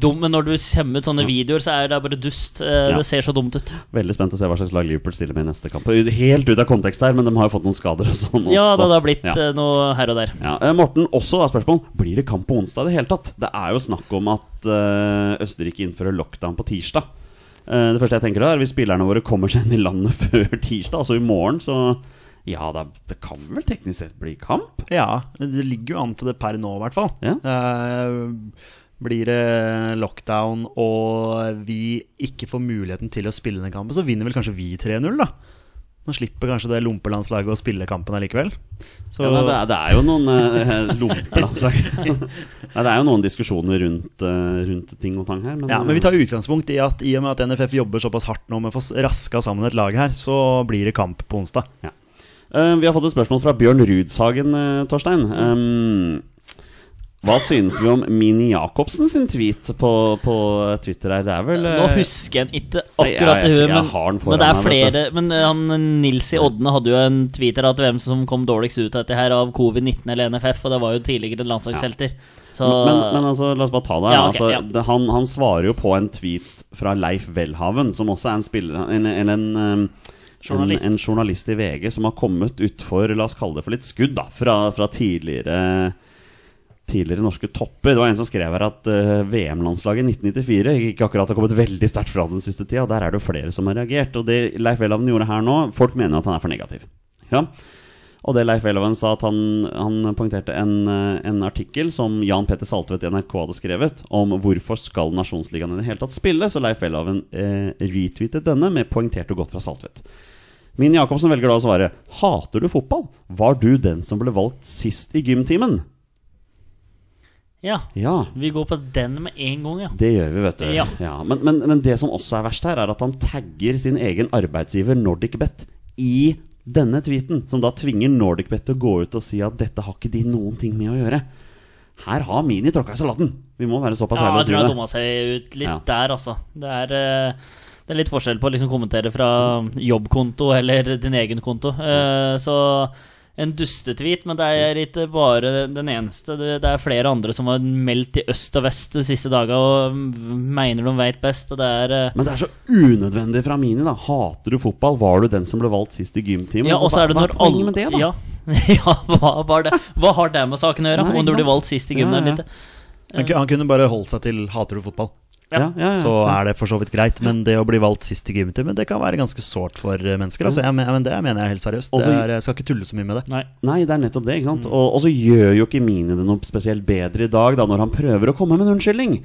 dumt, men når du kommer ut sånne videoer, så er det bare dust. Det Ja. Det ser så dumt ut. Veldig spent å se hva slags lag Liverpool stiller med i neste kamp. Helt ut av kontekst her, men de har jo fått noen skader og sånn Ja, også. da det har blitt Ja. eh, noe her og der. Ja, eh, Morten, også da spørsmål Blir det kamp på onsdag i det hele tatt? Det er jo snakk om at eh, Østerrike innfører lockdown på tirsdag. Eh, det første jeg tenker da er Hvis spillerne våre kommer seg inn i landet før tirsdag, altså i morgen, så ja, det, det kan vel teknisk sett bli kamp? Ja, det ligger jo an til det per nå, i hvert fall. Ja. Uh, blir det lockdown og vi ikke får muligheten til å spille den kampen, så vinner vel kanskje vi 3-0, da. Nå slipper kanskje det lompelandslaget å spille kampen allikevel. Så Ja, det, er, det er jo noen eh, lomper. Nei, det er jo noen diskusjoner rundt, eh, rundt ting og tang her. Men, Ja, men vi tar utgangspunkt i at i og med at NFF jobber såpass hardt nå med å få raska sammen et lag her, så blir det kamp på onsdag. Eh, vi har fått et spørsmål fra Bjørn Rudshagen, uh, Torstein. Um, hva synes vi om Mini Jacobsen sin tweet på, på Twitter her? Det er vel Nå eh, husker jeg ikke akkurat i huet, men, den men det er flere Men eh, han Nils i Odne hadde jo en tweeter at hvem som kom dårligst ut av dette her av covid-19 eller NFF, og det var jo tidligere landslagshelter. Så men, men altså, la oss bare ta det. her, Ja, okay, altså, ja. det, han, han svarer jo på en tweet fra Leif Welhaven, som også er en spiller En, en, en, Journalist. En, en journalist i VG som har kommet utfor La oss kalle det for litt skudd da fra, fra tidligere Tidligere norske topper. Det var en som skrev her at uh, VM-landslaget i 1994 ikke akkurat har kommet veldig sterkt fra den siste tida. Der er det jo flere som har reagert. Og det Leif Welhaven gjorde her nå Folk mener at han er for negativ. Ja og det Leif Welhaven sa at han, han poengterte en, eh, en artikkel som Jan Petter Saltvedt i NRK hadde skrevet, om hvorfor skal Nasjonsligaen i det hele tatt spille. Så Leif Welhaven eh, retweetet denne med poengtert og godt fra Saltvedt. Min Jacobsen velger da å svare Hater du fotball? Var du den som ble valgt sist i gymtimen? Ja. Ja, Vi går på den med en gang, ja. det gjør vi, vet du. Ja. men, men, men det som også er verst her, er at han tagger sin egen arbeidsgiver NordicBet i denne tweeten, som da tvinger NordicBet til å gå ut og si at dette har ikke de noen ting med å gjøre. Her har Mini tråkka i salaten. Vi må være såpass Ja, ærlige jeg og si tror han dumma seg ut litt Ja. der, altså. Det er, eh, det er litt forskjell på å liksom kommentere fra jobbkonto eller din egen konto. Uh, Så en dustetweet, men det er ikke bare den eneste. Det er flere andre som har meldt i øst og vest de siste dagene og mener de veit best, og det er eh, Men det er så unødvendig fra Mini, da. Hater du fotball? Var du den som ble valgt sist i gymtimen? Ja, Altså, og så er hva, er poenget med det, da? Ja, ja hva, var det? hva har det med saken å gjøre? Nei, om du blir valgt sist i gymmen Ja, eller ja. ikke? Han kunne bare holdt seg til 'hater du fotball'. Ja, ja, ja, Så er det for så vidt greit. Men det å bli valgt sist i gymtimen, det kan være ganske sårt for eh, mennesker. Altså, jeg, men, det mener jeg helt seriøst. Det Også- er, jeg skal ikke tulle så mye med det. Nei. Nei, det er nettopp det. ikke sant? Mm. Og, og så gjør jo ikke Mini det noe spesielt bedre i dag, da, når han prøver å komme med en unnskyldning.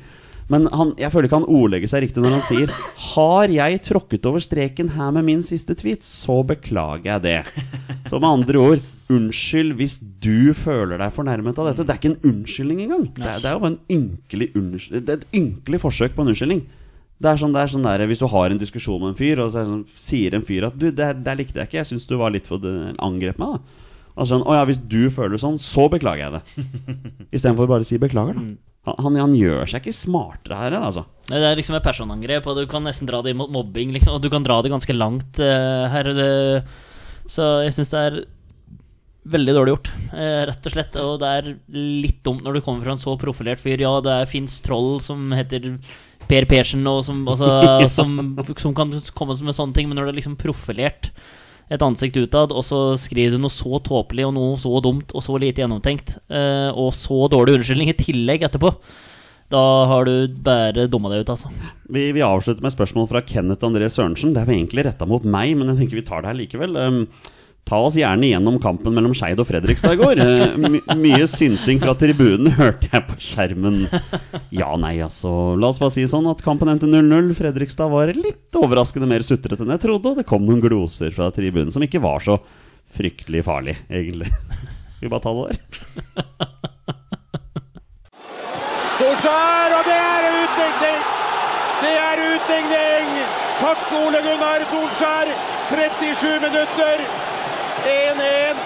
Men han, jeg føler ikke han ordlegger seg riktig når han sier Har jeg tråkket over streken her med min siste tweet, så beklager jeg det. Så med andre ord, unnskyld hvis du føler deg fornærmet av dette. Det er ikke en unnskyldning engang. Det er, det er jo bare en ynkelig unnskyld- Det er et ynkelig forsøk på en unnskyldning. Det er sånn, det er sånn der, Hvis du har en diskusjon med en fyr, og så er sånn, sier en fyr at du, det, det likte jeg ikke, jeg syns du var litt for angrep meg. da Altså sånn, å ja, Hvis du føler det sånn, så beklager jeg det. Istedenfor bare å si beklager. da han, han, han gjør seg ikke smartere her, altså. Det er liksom et personangrep, og du kan nesten dra det mot mobbing. Liksom, og du kan dra det ganske langt uh, her. Uh, så jeg syns det er veldig dårlig gjort, eh, rett og slett. Og det er litt dumt når du kommer fra en så profilert fyr. Ja, det fins troll som heter Per Persen, og som, altså, som, som kan komme med sånne ting, men når det er liksom profilert et ansikt utad, og så skriver du noe så tåpelig og noe så dumt og så lite gjennomtenkt, eh, og så dårlig unnskyldning i tillegg etterpå, da har du bare dumma deg ut, altså. Vi, vi avslutter med spørsmål fra Kenneth André Sørensen. Det er jo egentlig retta mot meg, men jeg tenker vi tar det her likevel. Um, ta oss gjerne gjennom kampen mellom Skeid og Fredrikstad i går. Uh, my, mye synsing fra tribunen hørte jeg på skjermen. Ja, nei, altså. La oss bare si sånn at kampen endte 0-0. Fredrikstad var litt overraskende mer sutrete enn jeg trodde, og det kom noen gloser fra tribunen som ikke var så fryktelig farlig, egentlig. Vi bare tar det der? Solskjær, og det er utligning! Det er utligning! Takk, Ole Gunnar Solskjær. 37 minutter. 1-1.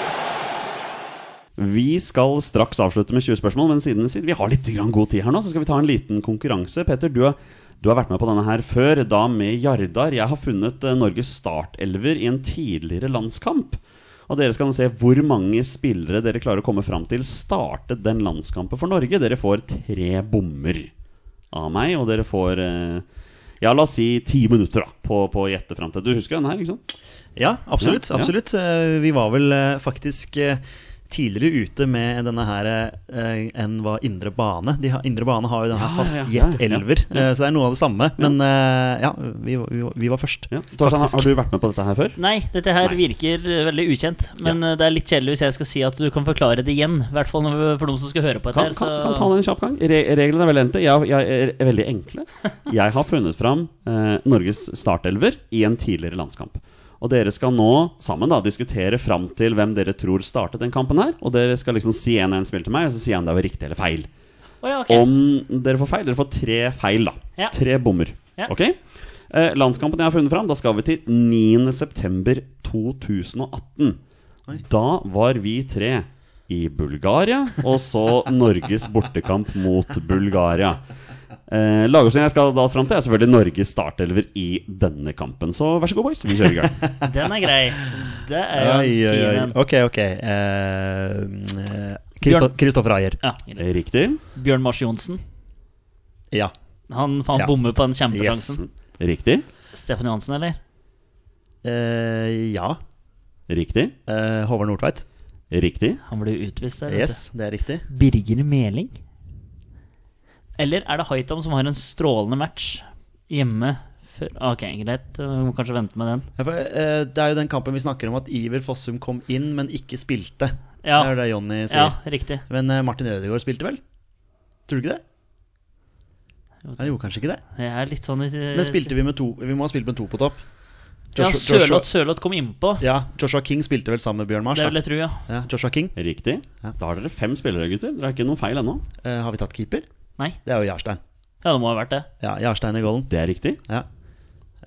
Vi skal straks avslutte med 20 spørsmål, men siden, vi har litt god tid her nå, så skal vi ta en liten konkurranse. Petter, du har, du har vært med på denne her før, da med Jardar. Jeg har funnet eh, Norges startelver i en tidligere landskamp. Og dere skal se hvor mange spillere dere klarer å komme fram til startet den landskampen for Norge. Dere får tre bommer av meg, og dere får eh, ja, la oss si ti minutter da, på, på å gjette fram til. Du husker den her, ikke sant? Ja, absolutt. Absolutt. Eh, Vi var vel eh, faktisk eh, tidligere ute med denne her eh, enn var Indre Bane. De har, Indre Bane har jo denne her Ja, fast ja, ja, ja, elver, ja. eh, så det er noe av det samme. Men eh, ja, vi, vi, vi var først. Ja. Torstein, har du vært med på dette her før? Nei, dette her Nei. virker eh, veldig ukjent. Men det er litt kjedelig hvis jeg skal si at du kan forklare det igjen. I hvert fall for de som skal høre på dette. Kan, her, kan, kan ta det en kjapp gang. Re reglene er veldig enkle. Jeg, jeg er veldig enkle. Jeg har funnet fram eh, Norges startelver i en tidligere landskamp. Og dere skal nå sammen da diskutere fram til hvem dere tror startet den kampen her. Og dere skal liksom si en og en spill til meg, og så sier han det var riktig eller feil. Oh, ja, okay. Om dere får feil, dere får tre feil, da. Ja. Tre bommer. Ja. Ok? Eh, landskampen jeg har funnet fram, da skal vi til 9.9.2018. Da var vi tre i Bulgaria, og så Norges bortekamp mot Bulgaria. Eh, Lagoppstillingen jeg skal da fram til, er selvfølgelig Norges startelver i denne kampen. Så vær så god, boys. Vi kjører i gang. Den er grei. Det er jo Oi, oi, oi. Ok, ok. Kristoffer eh, Christo- Kristoffer Ayer. Ja. Riktig. Bjørn Mars Johnsen. Ja. Han, han Ja. bommer på den Yes. kjempesjansen. Riktig. Stefan Johansen, eller? Eh, ja. Riktig. Eh, Håvard Nordtveit. Riktig. Han ble utvist der. Yes, det er riktig. Birger Meling? Eller er det Haitam som har en strålende match hjemme før Ok, greit. Vi må kanskje vente med den. Ja, for, eh, det er jo den kampen vi snakker om at Iver Fossum kom inn, men ikke spilte. Ja, Det er det Jonny ja riktig. Men eh, Martin Ødegaard spilte vel? Tror du ikke det? Han gjorde kanskje ikke det. Jeg er litt sånn i Men spilte vi med to Vi må ha spilt med to på topp. Ja, Joshua- Sørloth Sørloth kom innpå. Ja, Joshua King spilte vel sammen med Bjørn Mars. Det vil jeg tro, ja. Ja, Joshua King. Riktig. Ja. Da har dere fem spillere, gutter. Dere har ikke noen feil ennå. Eh, har vi tatt keeper? Nei. Det er jo Jarstein. Ja, det må ha vært det. Ja, Jarstein i golden. Det er riktig. Ja.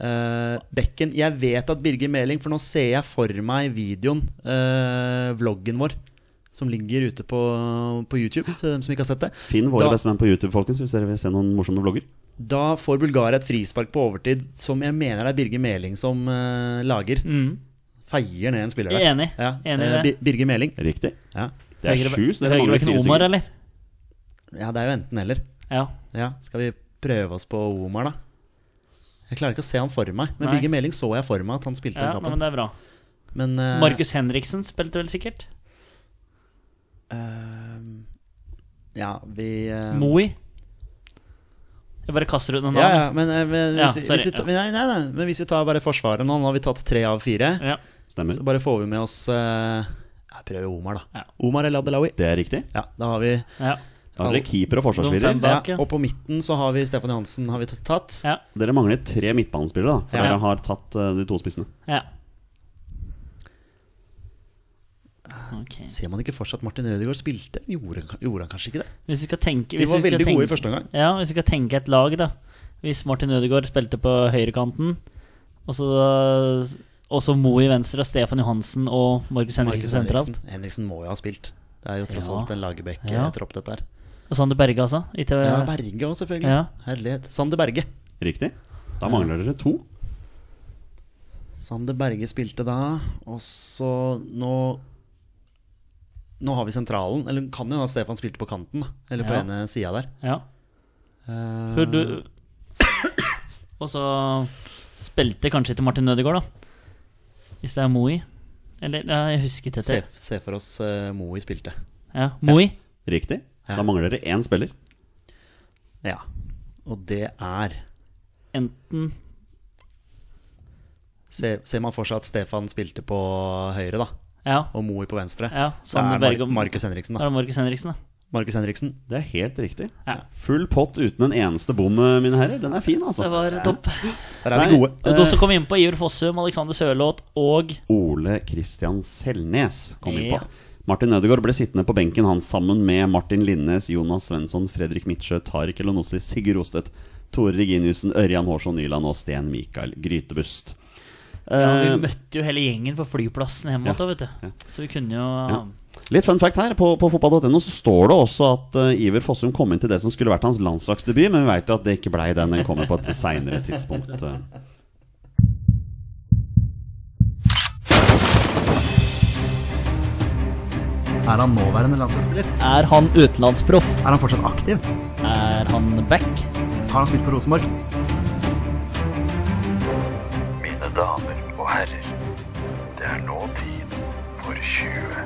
Uh, Bekken Jeg vet at Birger Meling, for nå ser jeg for meg videoen, uh, vloggen vår, som ligger ute på, på YouTube, til dem som ikke har sett det. Finn våre Da- bestemenn på YouTube, folkens, hvis dere vil se noen morsomme vlogger. Da får Bulgaria et frispark på overtid som jeg mener det er Birger Meling som uh, lager. Mm. Feier ned en spiller der. er enig. Ja, Enig i eh, det. Birger Meling. Riktig. Ja. Det er sju, så dere mangler Høyrebacken fire Omar, eller? Ja, det er jo enten eller. Ja. Ja, Skal vi prøve oss på Omar, da? Jeg klarer ikke å se han for meg, men. Birger Meling så jeg for meg at han spilte ja den nei, men kampen. det er bra. Men eh, Markus Henriksen spilte vel sikkert? Uh, Ja, vi uh, Moi? Jeg bare kaster ut noen Ja, navn. ja, men, eh, men hvis, ja, sorry, hvis, vi, ta- ja. nei, nei, nei, men hvis vi tar bare Forsvaret nå, nå har vi tatt tre av fire, Ja. Stemmer. så bare får vi med oss uh, Jeg prøver Omar, da. Ja. Omar eller Adelawi. Det er riktig. Ja, da har vi Ja. Har keeper og De forsvarsspiller. ja. Og på midten så har vi Stefan Johansen har vi tatt. Ja. Dere mangler tre midtbanespillere, da. For Ja. dere har tatt uh, de to spissene. ja. Okay. Ser man ikke fortsatt Martin Ødegaard spilte? Gjorde, han- gjorde han kanskje ikke det? Hvis vi skal tenke Vi var vi skal veldig gode i første omgang. Ja, hvis vi skal tenke et lag, da. Hvis Martin Ødegaard spilte på høyrekanten, og så og Mo i venstre, og Stefan Johansen og Markus Henriksen Henriksen sentralt. Henriksen. Må jo ha spilt. Det er jo tross Ja. alt en Ja. Lagerbäck-tropp, dette her. Og Sander Berge, altså. Ikke, Ja, Berge òg, selvfølgelig. Ja. Herlighet. Sander Berge. Riktig. Da mangler dere to. Sander Berge spilte da, og så nå Nå har vi sentralen. Eller kan jo da Stefan spilte på kanten. Eller på Ja. ene sida der. ja. Uh, Før du Og så spilte kanskje til Martin Ødegaard, da. Hvis det er Moi. Eller ja, jeg husker ikke se, se for oss uh, Moi spilte. Ja, Moi. Riktig. Ja. Da mangler dere én spiller. Ja. Og det er Enten Ser, Ser man for seg at Stefan spilte på høyre, da, Ja. og Moe på venstre, ja så det er Markus Henriksen, Da Markus Henriksen, da. Markus Henriksen. Det er helt riktig. Ja. Full pott uten en eneste bom, mine herrer. Den er fin, altså. Det var topp. Der er Nei. vi gode. Og de som kom inn på Iver Fossum, Alexander Sørloth og Ole Kristian Selnes kom inn på. Ja. Martin Ødegaard ble sittende på benken hans sammen med Martin Linnes, Jonas Svensson, Fredrik Midtsjø, Tariq Elonossi, Sigurd Rostedt, Tore Reginiussen, Ørjan Hårsson Nyland og Sten Mikael Grytebust. ja, Eh, Vi møtte jo hele gjengen på flyplassen hjemme Ja. vet. Så vi kunne jo Ja. Litt fun fact her. På, på fotball.no så står det også at uh, Iver Fossum kom inn til det som skulle vært hans landslagsdebut, men vi veit jo at det ikke blei den. Den kommer på et seinere tidspunkt. eh. Er han nåværende landslagsspiller? Er han utenlandsproff? Er han fortsatt aktiv? Er han back? Har han spilt for Rosenborg? Mine damer og herrer, det er nå tid for 20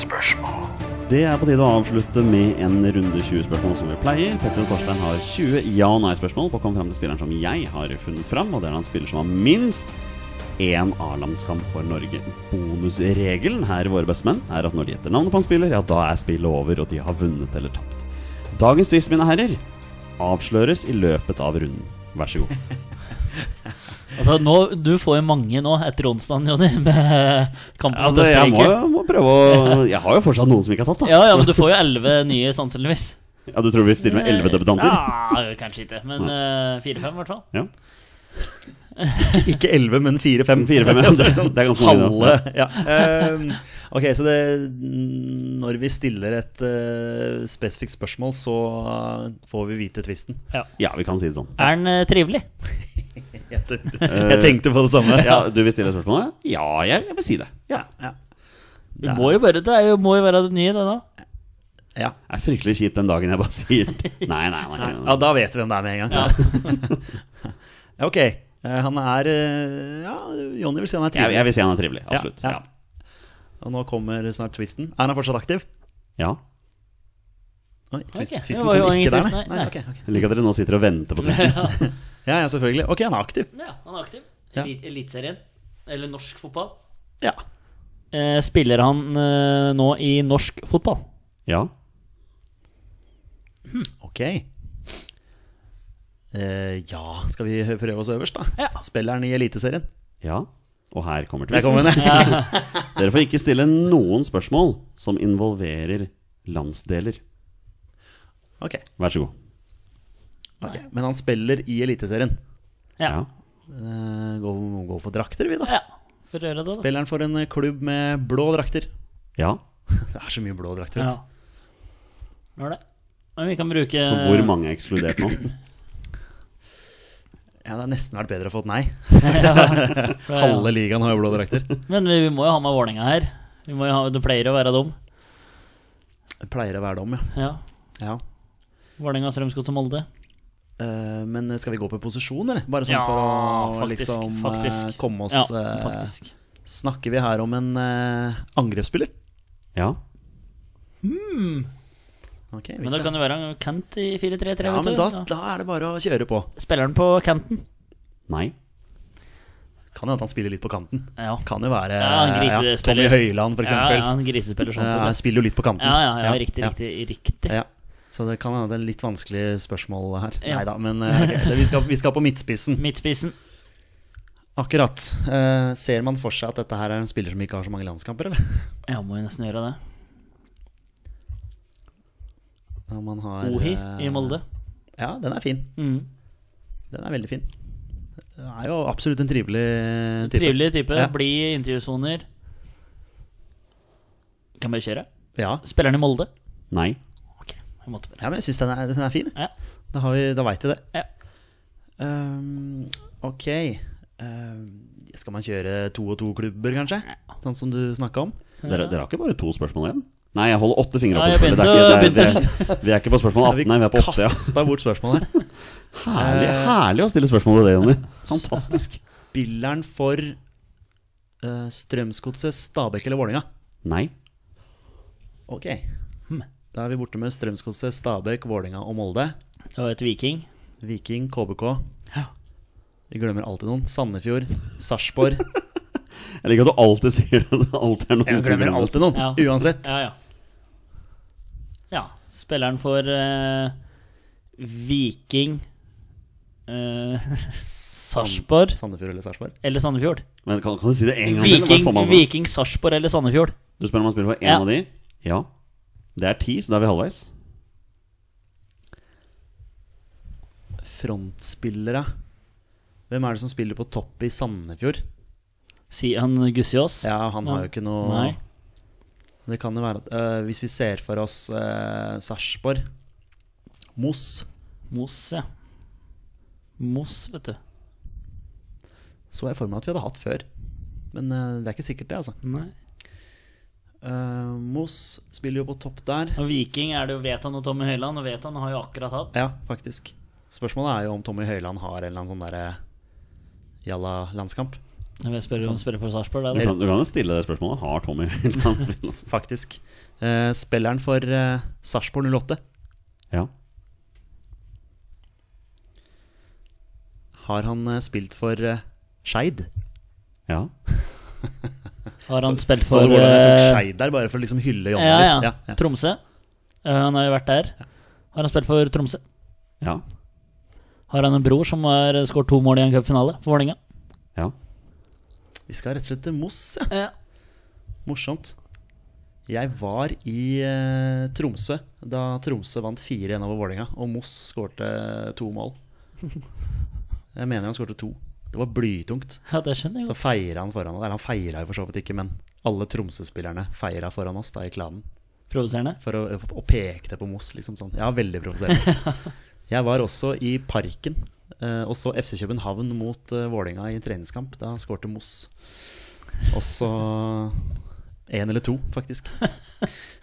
spørsmål. Det er på tide å avslutte med en runde 20 spørsmål som vi pleier. Petter og Torstein har 20 ja- og nei-spørsmål på å komme fram til spilleren som jeg har funnet fram. Og det er en spiller som har minst én A-landskamp for Norge. Bonusregelen her i Våre bestemenn er at når de gjetter navnet på en spiller, ja, da er spillet over, og de har vunnet eller tapt. Dagens tvist, mine herrer, avsløres i løpet av runden. Vær så god. Altså, nå, Du får jo mange nå etter onsdagen, Jonny, Altså, jeg må, må prøve å Jeg har jo fortsatt noen som ikke har tatt, da. Ja, ja, men du får jo elleve nye, sannsynligvis. ja, du tror vi stiller med elleve debutanter? Ja, kanskje ikke, men eh, fire-fem i hvert fall. Ja. Ikke 11, men 4-5. Fire-fem, ja. Det er- det er ganske mange. Halve. Ja. Uh, ok, så det Når vi stiller et uh, spesifikt spørsmål, så får vi vite tvisten. Ja. Ja, vi kan si det sånn. Er den uh, trivelig? Jeg tenkte, jeg tenkte på det samme. Ja, Du vil stille spørsmålet? Ja, jeg, jeg vil si det. Ja. Ja. Det må jo bare, det er jo, må jo være det nye, det da. Ja. Det er fryktelig kjipt den dagen jeg bare sier nei, nei. nei, ja, da vet vi hvem det er med en gang. Ja. Ja, ok. Eh, Han er eh, Ja, Jonny vil si han er trivelig. jeg vil si han er trivelig. Absolutt. Ja, Ja. ja. Og nå kommer snart twisten. Er han fortsatt aktiv? ja. Oi, twisten det var jo ikke der, nei. nei. nei. ok, okay. Jeg liker at dere nå sitter og venter på twisten. Ja, ja, selvfølgelig. Ok, han er aktiv. Ja, han er aktiv. Ja. Eliteserien. Eller norsk fotball. Ja. Eh, spiller han eh, nå i norsk fotball? Ja. Ok. Eh, ja, skal vi prøve oss øverst, da? Ja. Spiller han i Eliteserien? Ja, og her kommer tvisten. Dere får ikke stille noen spørsmål som involverer landsdeler. Ok, Vær så god. ok. Men han spiller i Eliteserien. Ja. Ja. Eh, Gå, gå for drakter, vi, da. ja. For å gjøre det, da. Spiller han for en klubb med blå drakter? ja. Det er så mye blå drakter. Ja. vet du. Er det. Men vi kan bruke Så hvor mange er ekskludert nå? Ja, det har nesten vært bedre å få et nei. Halve ligaen har jo blå drakter. Men vi, vi må jo ha med Vålerenga her. Vi må jo ha, det pleier å være dem. Det pleier å være dem, ja. Ja. ja. Vålerenga, Strømsgods og Molde. Uh, men skal vi gå på posisjon, eller? Bare sånn Ja, for å faktisk, liksom eh, faktisk. komme oss Ja, faktisk. Snakker vi her om en uh, angrepsspiller? Ja. Ok, vi Men da kan det være en kant i 4-3-3. ja, men da, da er det bare å kjøre på. Spiller han på kanten? Nei. Kan hende at han spiller litt på kanten. Ja. Kan jo være Ja, han ja. Tommy Høiland, for Ja, ja, han grisespiller sånn Eh, sett. spiller jo litt på kanten. ja, ja, ja, riktig, riktig, riktig. Ja. Så det kan hende det er litt vanskelig spørsmål her. Ja. Nei da, men okay, det, vi, skal, vi skal på midtspissen. Midtspissen. Akkurat. Uh, ser man for seg at dette her er en spiller som ikke har så mange landskamper, eller? Ja, må jo nesten gjøre det. Når man har, Ohi eh, i Molde. Ja, den er fin. Mm. Den er veldig fin. Den er jo absolutt en trivelig type. Trivelig type. Ja. Blid intervjusoner. Kan bare kjøre. Ja. Spiller han i Molde? Nei. Ok, jeg måtte bare ja, men jeg syns den, er- den er fin. Ja. Da, har vi- da veit vi det. Ja. Um, ok. Um, skal man kjøre to og to klubber, kanskje? Sånn som du snakka om? Dere, dere har ikke bare to spørsmål igjen? Nei, jeg holder åtte fingre Ja, opp. jeg Det begynte- ikke- det begynte- det er- Vi er ikke på spørsmål 18, nei, vi er på 8. Ja. Kasta bort spørsmålet her. Herlig, herlig å stille spørsmål til det, Jonny. Fantastisk. Spilleren for uh, Strømsgodset, Stabæk eller Vålerenga? Nei. Ok. Hm. Da er vi borte med Strømsgodset, Stabæk, Vålerenga og Molde. Det var et Viking. Viking, KBK. Vi glemmer alltid noen. Sandefjord, Sarpsborg. Jeg liker at du alltid sier det. alltid er noen Jeg glemmer alltid noen, Ja. uansett. Ja, ja. Spilleren for uh, Viking uh, Sarpsborg Sandefjord eller Sarpsborg. eller Sandefjord? Men kan, kan du si det en gang? Viking, Bare Viking Sarpsborg eller Sandefjord? Du spør om han spiller for én Ja. av de? Ja. Det er ti, så da er vi halvveis. Frontspillere. Hvem er det som spiller på topp i Sandefjord? Sier han Gussiås? Ja, han har jo ikke noe Nei. Det kan jo være at øh, Hvis vi ser for oss uh, Sarpsborg Moss, Moss, ja. Moss, vet du. så jeg for meg at vi hadde hatt før. Men øh, det er ikke sikkert, det, altså. Nei. Uh, Moss spiller jo på topp der. Og Viking er det jo Vetan og Tommy Høiland, og Vetan har jo akkurat hatt. Ja, faktisk. Spørsmålet er jo om Tommy Høiland har en eller annen sånn derre jalla landskamp. Jeg vil spørre om for Sarpsborg. Du det du kan jo stille det spørsmålet. Har Tommy Faktisk. Uh, spilleren for uh, Sarpsborg 08 Ja. har han uh, spilt for uh, Skeid. ja. Har han spilt Så for du hvordan jeg tok eh, Skeid der, bare for å liksom hylle Jonny ja, ja. litt? Ja, ja. Tromsø. Uh, han har jo vært der. Har han spilt for Tromsø? Ja. Har han en bror som har skåret to mål i en cupfinale for Vålerenga? ja. Vi skal rett og slett til Moss, ja. Morsomt. Jeg var i eh, Tromsø da Tromsø vant 4-1 over Vålerenga, og Moss skårte to mål. Jeg mener han skårte to. Det var blytungt. ja, det skjønner jeg Så feira han foran oss. Eller han feira jo for så vidt ikke, men alle Tromsø-spillerne feira foran oss da i klanen. Provoserende. For å, peke det på Moss, liksom sånn. Ja, veldig provoserende. Jeg var også i Parken og så FC København mot uh, Vålerenga i en treningskamp. Da skårte Moss. Og så én eller to, faktisk.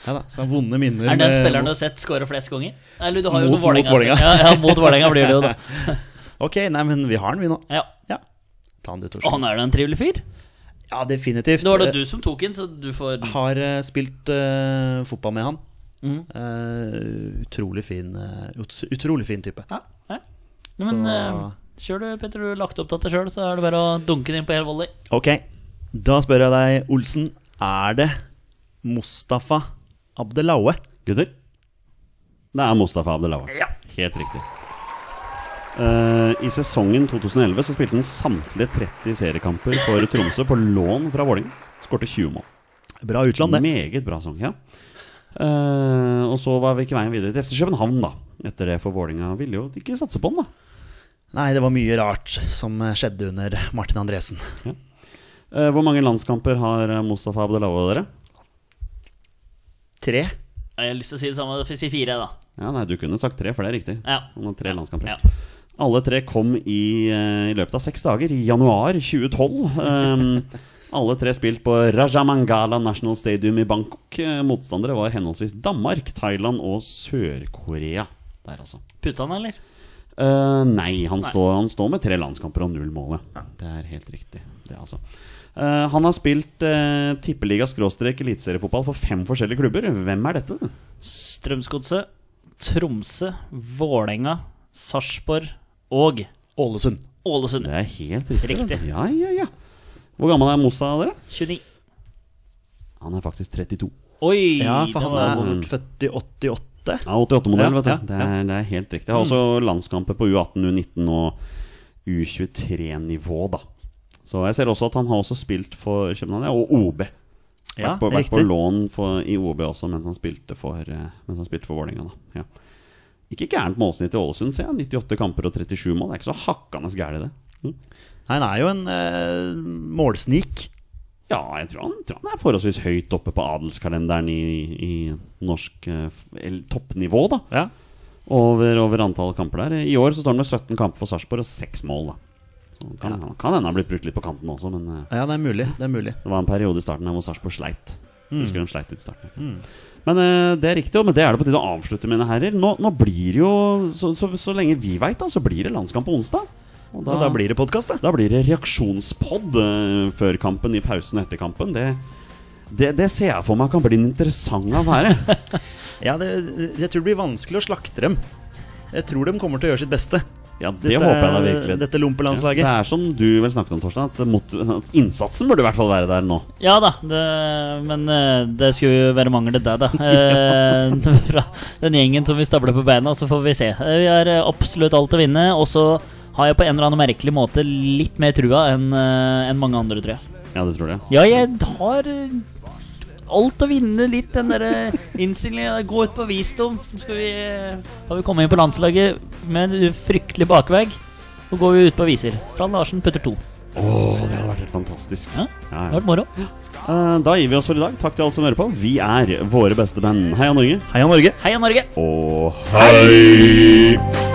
Ja da, så vonde minner. Er det den spilleren du har sett skåre flest ganger? Eller du har jo Mot- Vålerenga. Vålerenga. Ja, ja, mot Vålerenga blir det jo da. Ok, nei, men vi har den, vi nå. Ja. Ja. Ta den du, Torstein. han er da en trivelig fyr. Ja, definitivt. Nå var det du som tok inn, så du får Har uh, spilt uh, fotball med han. Mm. Uh, utrolig fin eh, ut, Utrolig fin type. Ja, ja. Men Så- eh, kjør du, Petter. Du har lagt opp til det sjøl, så er det bare å dunke den inn på hel volley. Ok, da spør jeg deg, Olsen. Er det Mustafa Abdelaue? Gutter? Det er Mustafa Ja Helt riktig. Uh, I sesongen 2011 så spilte han samtlige 30 seriekamper for Tromsø på lån fra Vålerenga. Skårte 20 mål. Bra utland, det. Meget bra sesong, ja. Uh, og så var vi ikke veien videre til FC København, da. Etter det, for Vålerenga ville jo ikke satse på den, da. Nei, det var mye rart som skjedde under Martin Andresen. Ja. hvor mange landskamper har Mustafa Mustafa og dere? Tre. Jeg har lyst til å si det samme, får si fire, da. Ja, nei, Du kunne sagt tre, for det er riktig. Ja. Han har tre landskamper. Ja. Alle tre kom i, eh, i løpet av seks dager, i januar 2012. Um, alle tre spilt på Rajamangala National Stadium i Bangkok. Eh, Motstandere var henholdsvis Danmark, Thailand og Sør-Korea. Der, altså. Putta han, eller? Eh, nei, han, Står, han står med tre landskamper og null mål. Ja. Det er helt riktig. Det, altså. uh, han har spilt uh, tippeliga-skråstrek eliteseriefotball for fem forskjellige klubber. Hvem er dette? Strømsgodset, Tromsø, Vålerenga, Sarpsborg og Ålesund. Ålesund. Det er helt riktig. Riktig. Ja, ja, ja. Hvor gammel er Mossa, dere? 29. Han er faktisk 32. Oi! Ja, for han var er født i 88. Ja, 88-modell, Ja, vet du. ja, det, er, det er helt riktig. Jeg har også landskamper på U18, U19 og U23-nivå, da. Så jeg ser også at han har også spilt for København, og OB. Ja, vært på, vært på lån for, i OB også mens han spilte for, eh, mens han spilte for Vålerenga. Ja. Ikke gærent målsnitt i Ålesund, ser jeg. 98 kamper og 37 mål. Det er ikke så hakkende gærent, det. Mm. Nei, han er jo en eh, målsnik. Ja, jeg tror han, tror han er forholdsvis høyt oppe på adelskalenderen i, i norsk eh, toppnivå, da. Ja. Over, over antall kamper der. I år så står han med 17 kamper for Sarpsborg og 6 mål. da så kan, ja. kan hende han blitt brukt litt på kanten også, men eh, ja, det er mulig. Det er mulig. det var en periode i starten hvor Sarpsborg sleit. Mm. Husker de sleit litt i starten. Men eh, det er riktig, men det er det på tide å avslutte, mine herrer. Nå, nå blir det jo så, så, så lenge vi veit, så blir det landskamp på onsdag. Og da, da blir det podkast, da. da blir det reaksjonspod eh, før kampen, i pausen og etter kampen. Det, det, det ser jeg for meg kan bli en interessant affære. Ja, det, jeg tror det blir vanskelig å slakte dem. Jeg tror de kommer til å gjøre sitt beste. Ja, det håper jeg da virkelig. Dette Ja, det er som du vel snakket om, Torstein, at, mot, at innsatsen burde i hvert fall være der nå. Ja da, det, men eh, det skulle jo være mangel til det, da. Eh, fra den gjengen som vi stabler på beina, så får vi se. Vi har absolutt alt å vinne, og så har jeg på en eller annen merkelig måte litt mer trua enn eh, enn mange andre, tror jeg. Ja, det tror jeg. Ja, jeg har eh, alt å vinne litt, den derre innstillinga. Gå ut på visdom. Så skal vi, eh, har vi kommet inn på landslaget med en fryktelig bakvei. Så går vi ut på viser. Strand Larsen putter to. Åh, det hadde vært helt fantastisk. Ja, Det har vært moro. Eh, Da gir vi oss for i dag. Takk til alle som hører på. Vi er våre beste menn. Heia Norge. Heia Norge! Heia Norge! Og hei!